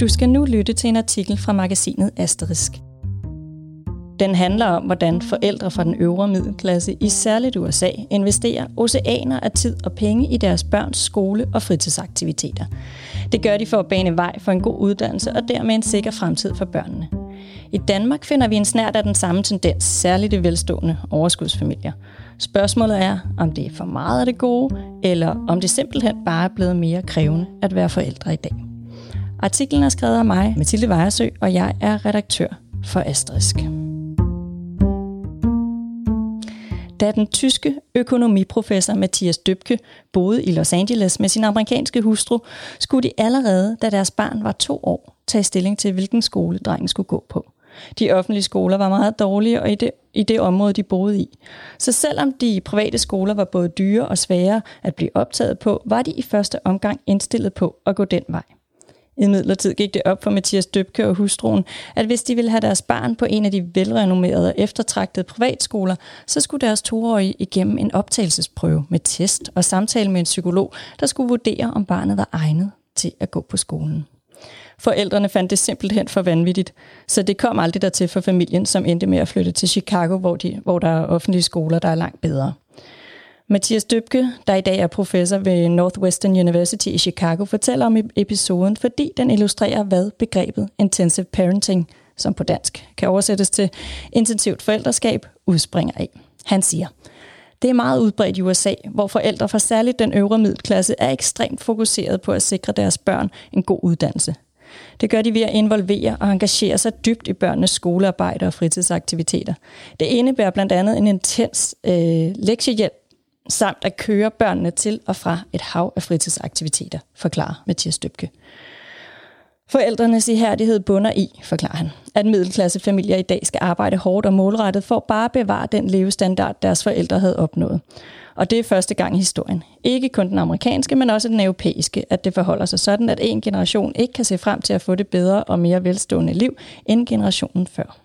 Du skal nu lytte til en artikel fra magasinet Asterisk. Den handler om, hvordan forældre fra den øvre middelklasse i særligt USA investerer oceaner af tid og penge i deres børns skole- og fritidsaktiviteter. Det gør de for at bane vej for en god uddannelse og dermed en sikker fremtid for børnene. I Danmark finder vi en snært af den samme tendens, særligt i velstående overskudsfamilier. Spørgsmålet er, om det er for meget af det gode, eller om det simpelthen bare er blevet mere krævende at være forældre i dag. Artiklen er skrevet af mig, Mathilde Vejersø, og jeg er redaktør for Asterisk. Da den tyske økonomiprofessor Mathias Døbke boede i Los Angeles med sin amerikanske hustru, skulle de allerede, da deres barn var to år, tage stilling til, hvilken skole drengen skulle gå på. De offentlige skoler var meget dårlige og i det, i det område, de boede i. Så selvom de private skoler var både dyre og svære at blive optaget på, var de i første omgang indstillet på at gå den vej. I midlertid gik det op for Mathias Døbke og hustruen, at hvis de ville have deres barn på en af de velrenommerede og eftertragtede privatskoler, så skulle deres toårige igennem en optagelsesprøve med test og samtale med en psykolog, der skulle vurdere, om barnet var egnet til at gå på skolen. Forældrene fandt det simpelthen for vanvittigt, så det kom aldrig dertil for familien, som endte med at flytte til Chicago, hvor, de, hvor der er offentlige skoler, der er langt bedre. Mathias Døbke, der i dag er professor ved Northwestern University i Chicago, fortæller om episoden, fordi den illustrerer, hvad begrebet intensive parenting, som på dansk kan oversættes til intensivt forældreskab, udspringer af. Han siger, det er meget udbredt i USA, hvor forældre fra særligt den øvre middelklasse er ekstremt fokuseret på at sikre deres børn en god uddannelse. Det gør de ved at involvere og engagere sig dybt i børnenes skolearbejde og fritidsaktiviteter. Det indebærer blandt andet en intens øh, lektiehjælp samt at køre børnene til og fra et hav af fritidsaktiviteter, forklarer Mathias Døbke. Forældrenes ihærdighed bunder i, forklarer han, at middelklassefamilier i dag skal arbejde hårdt og målrettet for bare at bevare den levestandard, deres forældre havde opnået. Og det er første gang i historien. Ikke kun den amerikanske, men også den europæiske, at det forholder sig sådan, at en generation ikke kan se frem til at få det bedre og mere velstående liv end generationen før.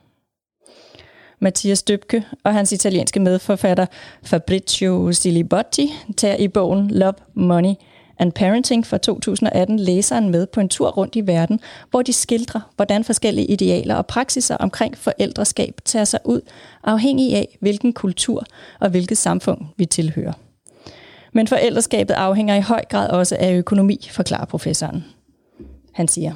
Mathias Døbke og hans italienske medforfatter Fabrizio Silibotti tager i bogen Love, Money and Parenting fra 2018 læseren med på en tur rundt i verden, hvor de skildrer, hvordan forskellige idealer og praksiser omkring forældreskab tager sig ud, afhængig af, hvilken kultur og hvilket samfund vi tilhører. Men forældreskabet afhænger i høj grad også af økonomi, forklarer professoren. Han siger,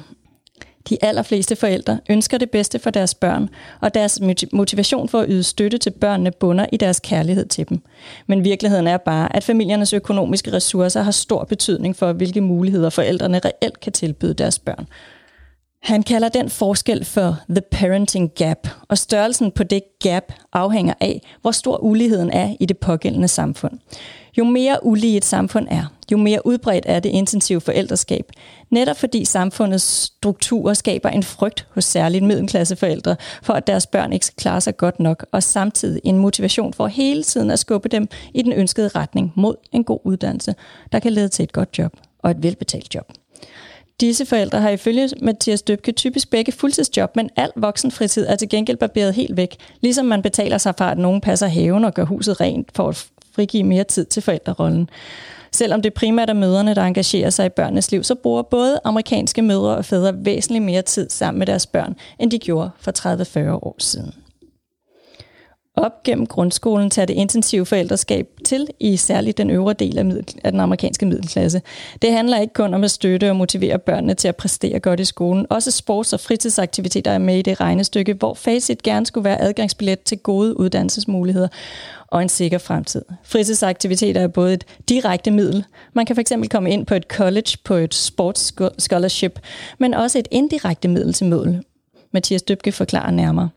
de allerfleste forældre ønsker det bedste for deres børn, og deres motivation for at yde støtte til børnene bunder i deres kærlighed til dem. Men virkeligheden er bare, at familiernes økonomiske ressourcer har stor betydning for, hvilke muligheder forældrene reelt kan tilbyde deres børn. Han kalder den forskel for the parenting gap, og størrelsen på det gap afhænger af, hvor stor uligheden er i det pågældende samfund. Jo mere ulige et samfund er, jo mere udbredt er det intensive forældreskab. Netop fordi samfundets strukturer skaber en frygt hos særligt middelklasseforældre for, at deres børn ikke skal klare sig godt nok, og samtidig en motivation for hele tiden at skubbe dem i den ønskede retning mod en god uddannelse, der kan lede til et godt job og et velbetalt job. Disse forældre har ifølge Mathias Døbke typisk begge fuldtidsjob, men al voksenfritid er til gengæld barberet helt væk, ligesom man betaler sig for, at nogen passer haven og gør huset rent for at frigive mere tid til forældrerollen. Selvom det primært er mødrene, der engagerer sig i børnenes liv, så bruger både amerikanske mødre og fædre væsentligt mere tid sammen med deres børn, end de gjorde for 30-40 år siden. Op gennem grundskolen tager det intensive forældreskab til i særligt den øvre del af, middel, af den amerikanske middelklasse. Det handler ikke kun om at støtte og motivere børnene til at præstere godt i skolen. Også sports- og fritidsaktiviteter er med i det regnestykke, hvor facit gerne skulle være adgangsbillet til gode uddannelsesmuligheder og en sikker fremtid. Fritidsaktiviteter er både et direkte middel. Man kan fx komme ind på et college på et sports scholarship, men også et indirekte middel til mål. Mathias Døbke forklarer nærmere.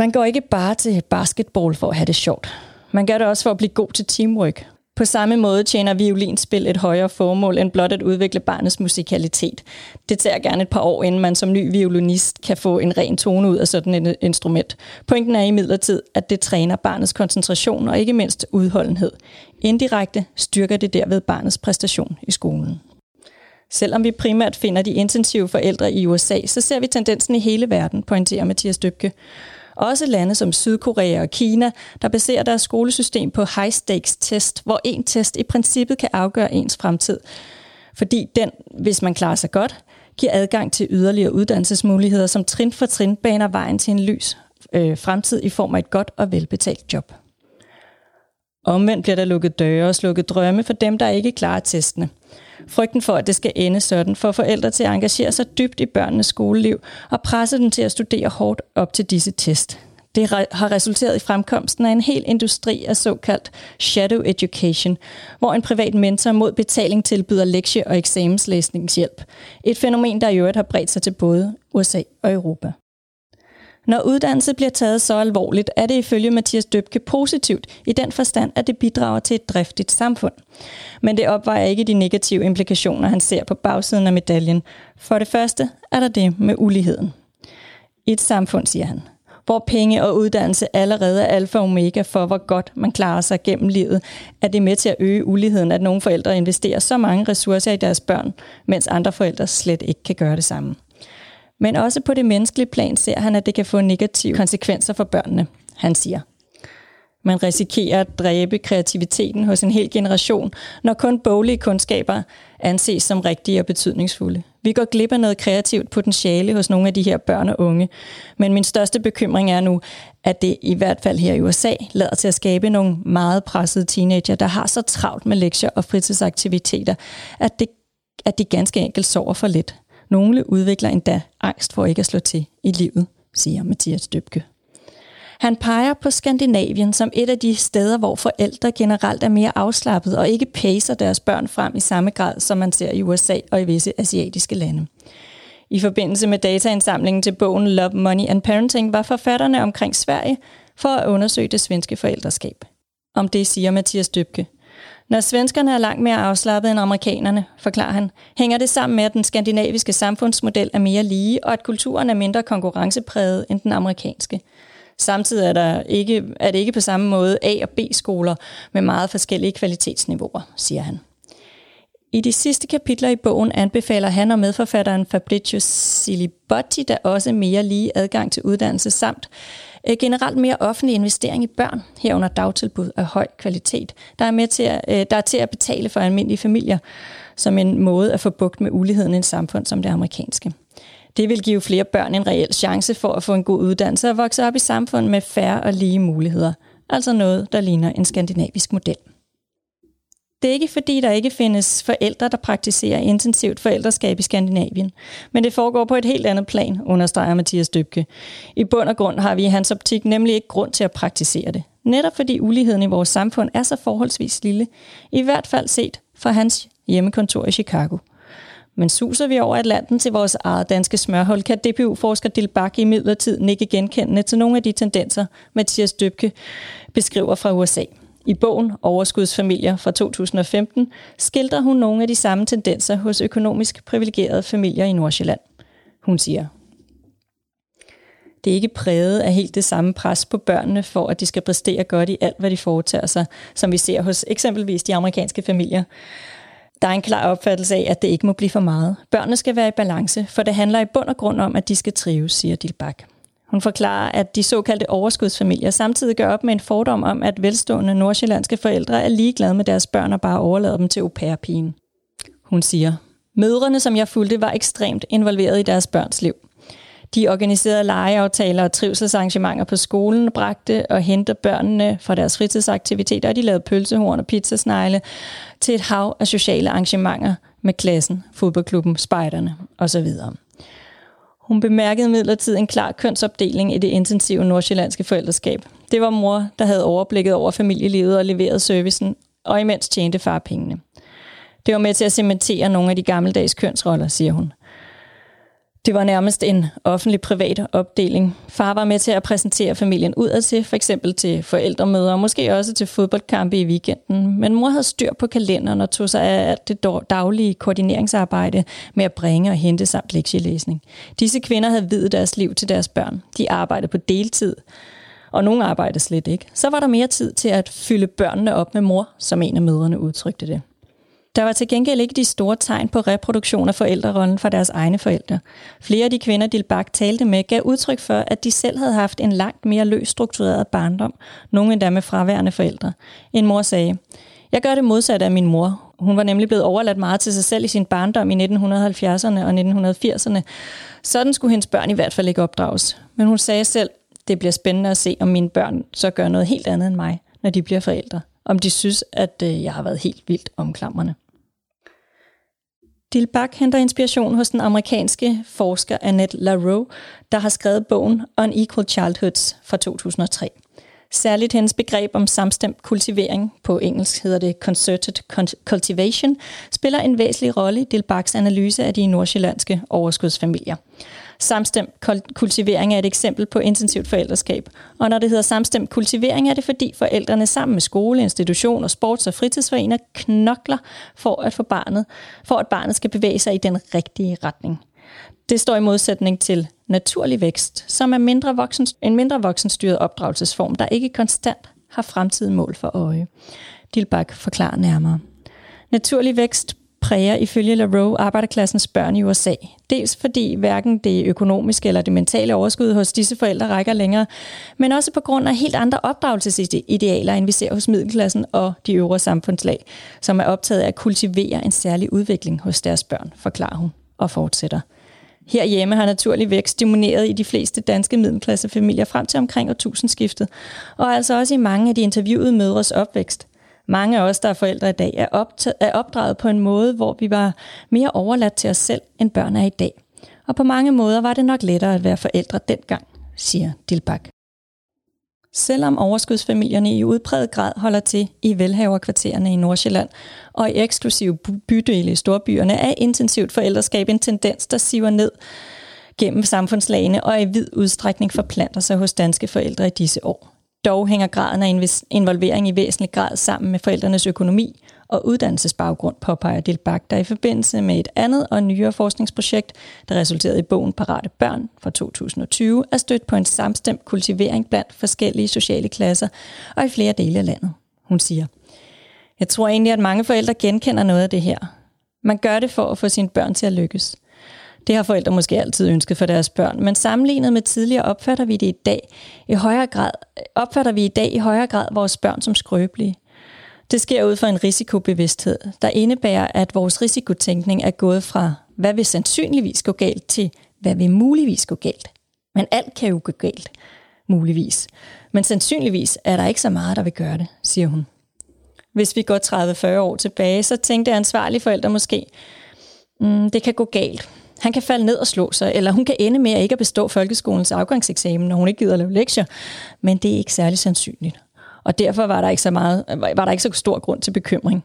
Man går ikke bare til basketball for at have det sjovt. Man gør det også for at blive god til teamwork. På samme måde tjener violinspil et højere formål end blot at udvikle barnets musikalitet. Det tager gerne et par år, inden man som ny violinist kan få en ren tone ud af sådan et instrument. Pointen er imidlertid, at det træner barnets koncentration og ikke mindst udholdenhed. Indirekte styrker det derved barnets præstation i skolen. Selvom vi primært finder de intensive forældre i USA, så ser vi tendensen i hele verden, pointerer Mathias Døbke. Også lande som Sydkorea og Kina, der baserer deres skolesystem på high-stakes test, hvor en test i princippet kan afgøre ens fremtid. Fordi den, hvis man klarer sig godt, giver adgang til yderligere uddannelsesmuligheder, som trin for trin baner vejen til en lys øh, fremtid i form af et godt og velbetalt job. Omvendt bliver der lukket døre og slukket drømme for dem, der ikke klarer testene. Frygten for, at det skal ende sådan, får forældre til at engagere sig dybt i børnenes skoleliv og presse dem til at studere hårdt op til disse test. Det har resulteret i fremkomsten af en hel industri af såkaldt shadow education, hvor en privat mentor mod betaling tilbyder lektie- og eksamenslæsningshjælp. Et fænomen, der i øvrigt har bredt sig til både USA og Europa. Når uddannelse bliver taget så alvorligt, er det ifølge Mathias Døbke positivt i den forstand, at det bidrager til et driftigt samfund. Men det opvejer ikke de negative implikationer, han ser på bagsiden af medaljen. For det første er der det med uligheden. I et samfund, siger han, hvor penge og uddannelse allerede er alfa og omega for, hvor godt man klarer sig gennem livet, er det med til at øge uligheden, at nogle forældre investerer så mange ressourcer i deres børn, mens andre forældre slet ikke kan gøre det samme. Men også på det menneskelige plan ser han, at det kan få negative konsekvenser for børnene. Han siger, man risikerer at dræbe kreativiteten hos en hel generation, når kun boglige kundskaber anses som rigtige og betydningsfulde. Vi går glip af noget kreativt potentiale hos nogle af de her børn og unge. Men min største bekymring er nu, at det i hvert fald her i USA lader til at skabe nogle meget pressede teenager, der har så travlt med lektier og fritidsaktiviteter, at, det, at de ganske enkelt sover for lidt. Nogle udvikler endda angst for ikke at slå til i livet, siger Mathias Døbke. Han peger på Skandinavien som et af de steder, hvor forældre generelt er mere afslappet og ikke pacer deres børn frem i samme grad, som man ser i USA og i visse asiatiske lande. I forbindelse med dataindsamlingen til bogen Love, Money and Parenting var forfatterne omkring Sverige for at undersøge det svenske forældreskab. Om det siger Mathias Dybke. Når svenskerne er langt mere afslappet end amerikanerne, forklarer han, hænger det sammen med, at den skandinaviske samfundsmodel er mere lige, og at kulturen er mindre konkurrencepræget end den amerikanske. Samtidig er, der ikke, er det ikke på samme måde A- og B-skoler med meget forskellige kvalitetsniveauer, siger han. I de sidste kapitler i bogen anbefaler han og medforfatteren Fabrizio Silibotti, der også mere lige adgang til uddannelse samt Øh, generelt mere offentlig investering i børn, herunder dagtilbud af høj kvalitet, der er, med til at, øh, der er til at betale for almindelige familier som en måde at få bugt med uligheden i et samfund som det amerikanske. Det vil give flere børn en reel chance for at få en god uddannelse og vokse op i samfund med færre og lige muligheder. Altså noget, der ligner en skandinavisk model. Det er ikke fordi, der ikke findes forældre, der praktiserer intensivt forældreskab i Skandinavien, men det foregår på et helt andet plan, understreger Mathias Dybke. I bund og grund har vi i hans optik nemlig ikke grund til at praktisere det. Netop fordi uligheden i vores samfund er så forholdsvis lille, i hvert fald set fra hans hjemmekontor i Chicago. Men suser vi over Atlanten til vores eget danske smørhul, kan DPU-forsker Dilbak i midlertid ikke genkendende til nogle af de tendenser, Mathias Dybke beskriver fra USA. I bogen Overskudsfamilier fra 2015 skildrer hun nogle af de samme tendenser hos økonomisk privilegerede familier i Nordsjælland. Hun siger, det er ikke præget af helt det samme pres på børnene for, at de skal præstere godt i alt, hvad de foretager sig, som vi ser hos eksempelvis de amerikanske familier. Der er en klar opfattelse af, at det ikke må blive for meget. Børnene skal være i balance, for det handler i bund og grund om, at de skal trives, siger Dilbak. Hun forklarer, at de såkaldte overskudsfamilier samtidig gør op med en fordom om, at velstående nordsjællandske forældre er ligeglade med deres børn og bare overlader dem til au pair-pigen. Hun siger, Mødrene, som jeg fulgte, var ekstremt involveret i deres børns liv. De organiserede legeaftaler og trivselsarrangementer på skolen, bragte og hentede børnene fra deres fritidsaktiviteter, og de lavede pølsehorn og pizzasnegle til et hav af sociale arrangementer med klassen, fodboldklubben, spejderne osv. Hun bemærkede midlertid en klar kønsopdeling i det intensive nordsjællandske forældreskab. Det var mor, der havde overblikket over familielivet og leveret servicen, og imens tjente far pengene. Det var med til at cementere nogle af de gammeldags kønsroller, siger hun. Det var nærmest en offentlig-privat opdeling. Far var med til at præsentere familien udad til, for eksempel til forældremøder og måske også til fodboldkampe i weekenden. Men mor havde styr på kalenderen og tog sig af alt det daglige koordineringsarbejde med at bringe og hente samt lektielæsning. Disse kvinder havde videt deres liv til deres børn. De arbejdede på deltid, og nogle arbejdede slet ikke. Så var der mere tid til at fylde børnene op med mor, som en af mødrene udtrykte det. Der var til gengæld ikke de store tegn på reproduktion af forældrerollen fra deres egne forældre. Flere af de kvinder, Dilbak talte med, gav udtryk for, at de selv havde haft en langt mere løst struktureret barndom, nogle endda med fraværende forældre. En mor sagde, jeg gør det modsatte af min mor. Hun var nemlig blevet overladt meget til sig selv i sin barndom i 1970'erne og 1980'erne. Sådan skulle hendes børn i hvert fald ikke opdrages. Men hun sagde selv, det bliver spændende at se, om mine børn så gør noget helt andet end mig, når de bliver forældre. Om de synes, at øh, jeg har været helt vildt omklamrende. Dilbach henter inspiration hos den amerikanske forsker Annette LaRoe, der har skrevet bogen Unequal Childhoods fra 2003. Særligt hendes begreb om samstemt kultivering, på engelsk hedder det concerted cultivation, spiller en væsentlig rolle i Dilbachs analyse af de nordsjællandske overskudsfamilier. Samstemt kultivering er et eksempel på intensivt forældreskab. Og når det hedder samstemt kultivering, er det fordi forældrene sammen med skole, institution og sports- og fritidsforeninger knokler for at, få barnet, for at barnet skal bevæge sig i den rigtige retning. Det står i modsætning til naturlig vækst, som er mindre voksen, en mindre voksenstyret opdragelsesform, der ikke konstant har fremtidige mål for øje. Dilbak forklarer nærmere. Naturlig vækst præger ifølge LaRoe arbejderklassens børn i USA. Dels fordi hverken det økonomiske eller det mentale overskud hos disse forældre rækker længere, men også på grund af helt andre opdragelsesidealer, end vi ser hos middelklassen og de øvre samfundslag, som er optaget af at kultivere en særlig udvikling hos deres børn, forklarer hun og fortsætter. Herhjemme har naturlig vækst stimuleret i de fleste danske middelklassefamilier frem til omkring årtusindskiftet, og altså også i mange af de interviewede mødres opvækst. Mange af os, der er forældre i dag, er, optaget, er opdraget på en måde, hvor vi var mere overladt til os selv, end børn er i dag. Og på mange måder var det nok lettere at være forældre dengang, siger Dilbak. Selvom overskudsfamilierne i udpræget grad holder til i velhaverkvartererne i Nordsjælland og i eksklusive bydele i storbyerne, er intensivt forældreskab en tendens, der siver ned gennem samfundslagene og i vid udstrækning forplanter sig hos danske forældre i disse år. Dog hænger graden af involvering i væsentlig grad sammen med forældrenes økonomi og uddannelsesbaggrund, påpeger Dilbak, der i forbindelse med et andet og nyere forskningsprojekt, der resulterede i bogen Parate Børn fra 2020, er stødt på en samstemt kultivering blandt forskellige sociale klasser og i flere dele af landet. Hun siger, jeg tror egentlig, at mange forældre genkender noget af det her. Man gør det for at få sine børn til at lykkes. Det har forældre måske altid ønsket for deres børn, men sammenlignet med tidligere opfatter vi det i dag i højere grad, opfatter vi i dag i højere grad vores børn som skrøbelige. Det sker ud fra en risikobevidsthed, der indebærer, at vores risikotænkning er gået fra, hvad vil sandsynligvis gå galt, til hvad vil muligvis gå galt. Men alt kan jo gå galt, muligvis. Men sandsynligvis er der ikke så meget, der vil gøre det, siger hun. Hvis vi går 30-40 år tilbage, så tænkte ansvarlige forældre måske, mm, det kan gå galt. Han kan falde ned og slå sig, eller hun kan ende med at ikke at bestå folkeskolens afgangseksamen, når hun ikke gider at lave lektier. Men det er ikke særlig sandsynligt. Og derfor var der ikke så, meget, var der ikke så stor grund til bekymring.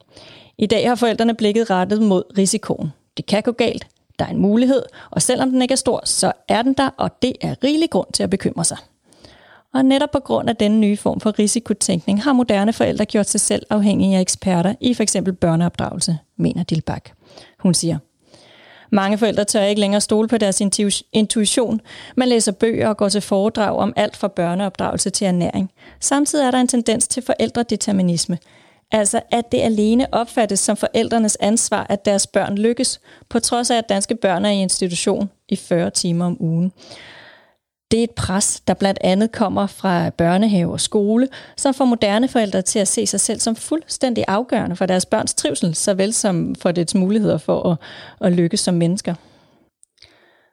I dag har forældrene blikket rettet mod risikoen. Det kan gå galt, der er en mulighed, og selvom den ikke er stor, så er den der, og det er rigelig grund til at bekymre sig. Og netop på grund af denne nye form for risikotænkning har moderne forældre gjort sig selv afhængige af eksperter i f.eks. børneopdragelse, mener Dilbak. Hun siger, mange forældre tør ikke længere stole på deres intuition. Man læser bøger og går til foredrag om alt fra børneopdragelse til ernæring. Samtidig er der en tendens til forældredeterminisme. Altså at det alene opfattes som forældrenes ansvar, at deres børn lykkes, på trods af at danske børn er i institution i 40 timer om ugen. Det er et pres, der blandt andet kommer fra børnehave og skole, som får moderne forældre til at se sig selv som fuldstændig afgørende for deres børns trivsel, såvel som for dets muligheder for at, at lykkes som mennesker.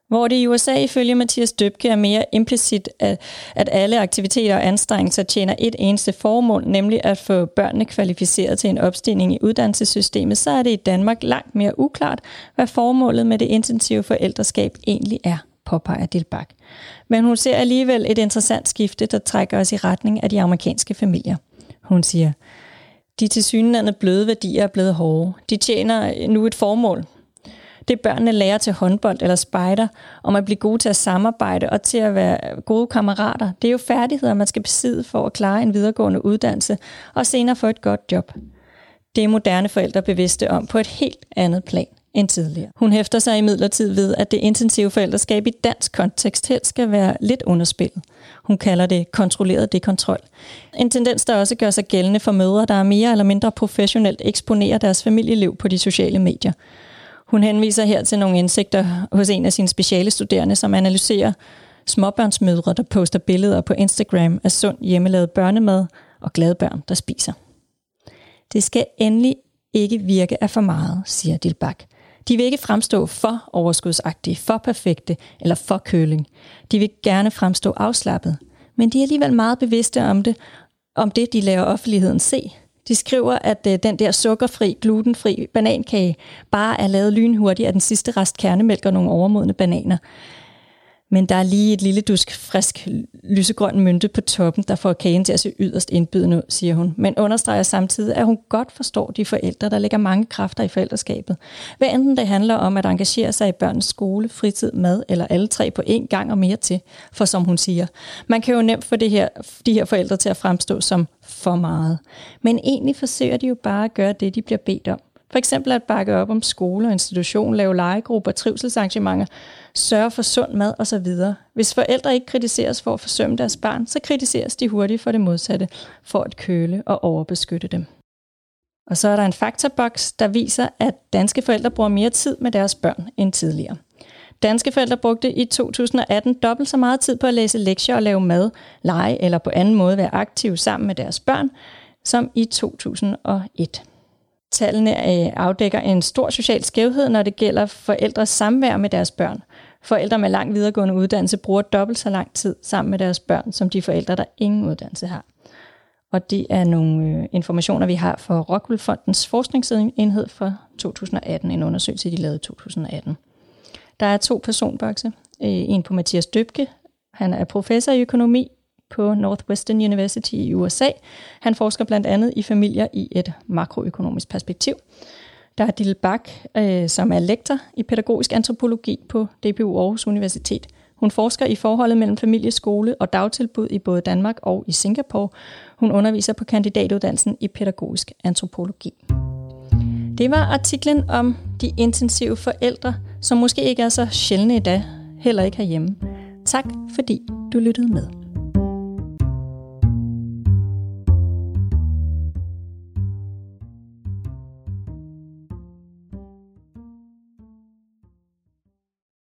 Hvor det i USA ifølge Mathias Døbke er mere implicit, at, at alle aktiviteter og anstrengelser tjener et eneste formål, nemlig at få børnene kvalificeret til en opstigning i uddannelsessystemet, så er det i Danmark langt mere uklart, hvad formålet med det intensive forældreskab egentlig er påpeger Dilbak. Men hun ser alligevel et interessant skifte, der trækker os i retning af de amerikanske familier. Hun siger, de tilsyneladende bløde værdier er blevet hårde. De tjener øh, nu et formål. Det børnene lærer til håndbold eller spejder, om at blive gode til at samarbejde og til at være gode kammerater. Det er jo færdigheder, man skal besidde for at klare en videregående uddannelse og senere få et godt job. Det er moderne forældre bevidste om på et helt andet plan end tidligere. Hun hæfter sig imidlertid ved, at det intensive forældreskab i dansk kontekst helst skal være lidt underspillet. Hun kalder det kontrolleret dekontrol. En tendens, der også gør sig gældende for mødre, der er mere eller mindre professionelt eksponerer deres familieliv på de sociale medier. Hun henviser her til nogle indsigter hos en af sine speciale studerende, som analyserer småbørnsmødre, der poster billeder på Instagram af sund hjemmelavet børnemad og glade børn, der spiser. Det skal endelig ikke virke af for meget, siger Dilbak. De vil ikke fremstå for overskudsagtige, for perfekte eller for køling. De vil gerne fremstå afslappet. Men de er alligevel meget bevidste om det, om det, de laver offentligheden se. De skriver, at øh, den der sukkerfri, glutenfri banankage bare er lavet lynhurtigt af den sidste rest kernemælk og nogle overmodne bananer. Men der er lige et lille dusk frisk lysegrøn mynte på toppen, der får kagen til at se yderst indbydende ud, siger hun. Men understreger samtidig, at hun godt forstår de forældre, der lægger mange kræfter i forældreskabet. Hvad enten det handler om at engagere sig i børnens skole, fritid, mad eller alle tre på én gang og mere til. For som hun siger, man kan jo nemt få det her, de her forældre til at fremstå som for meget. Men egentlig forsøger de jo bare at gøre det, de bliver bedt om. For eksempel at bakke op om skole og institution, lave legegrupper, trivselsarrangementer, sørge for sund mad osv. Hvis forældre ikke kritiseres for at forsømme deres barn, så kritiseres de hurtigt for det modsatte, for at køle og overbeskytte dem. Og så er der en faktaboks, der viser, at danske forældre bruger mere tid med deres børn end tidligere. Danske forældre brugte i 2018 dobbelt så meget tid på at læse lektier og lave mad, lege eller på anden måde være aktive sammen med deres børn, som i 2001. Tallene øh, afdækker en stor social skævhed, når det gælder forældres samvær med deres børn. Forældre med lang videregående uddannelse bruger dobbelt så lang tid sammen med deres børn, som de forældre, der ingen uddannelse har. Og det er nogle øh, informationer, vi har for Rockwool Fondens forskningsenhed for 2018, en undersøgelse, de lavede i 2018. Der er to personbokse. Øh, en på Mathias Døbke, han er professor i økonomi på Northwestern University i USA. Han forsker blandt andet i familier i et makroøkonomisk perspektiv. Der er Dille Bak, øh, som er lektor i pædagogisk antropologi på DPU Aarhus Universitet. Hun forsker i forholdet mellem familie, skole og dagtilbud i både Danmark og i Singapore. Hun underviser på kandidatuddannelsen i pædagogisk antropologi. Det var artiklen om de intensive forældre, som måske ikke er så sjældne i dag, heller ikke herhjemme. Tak fordi du lyttede med.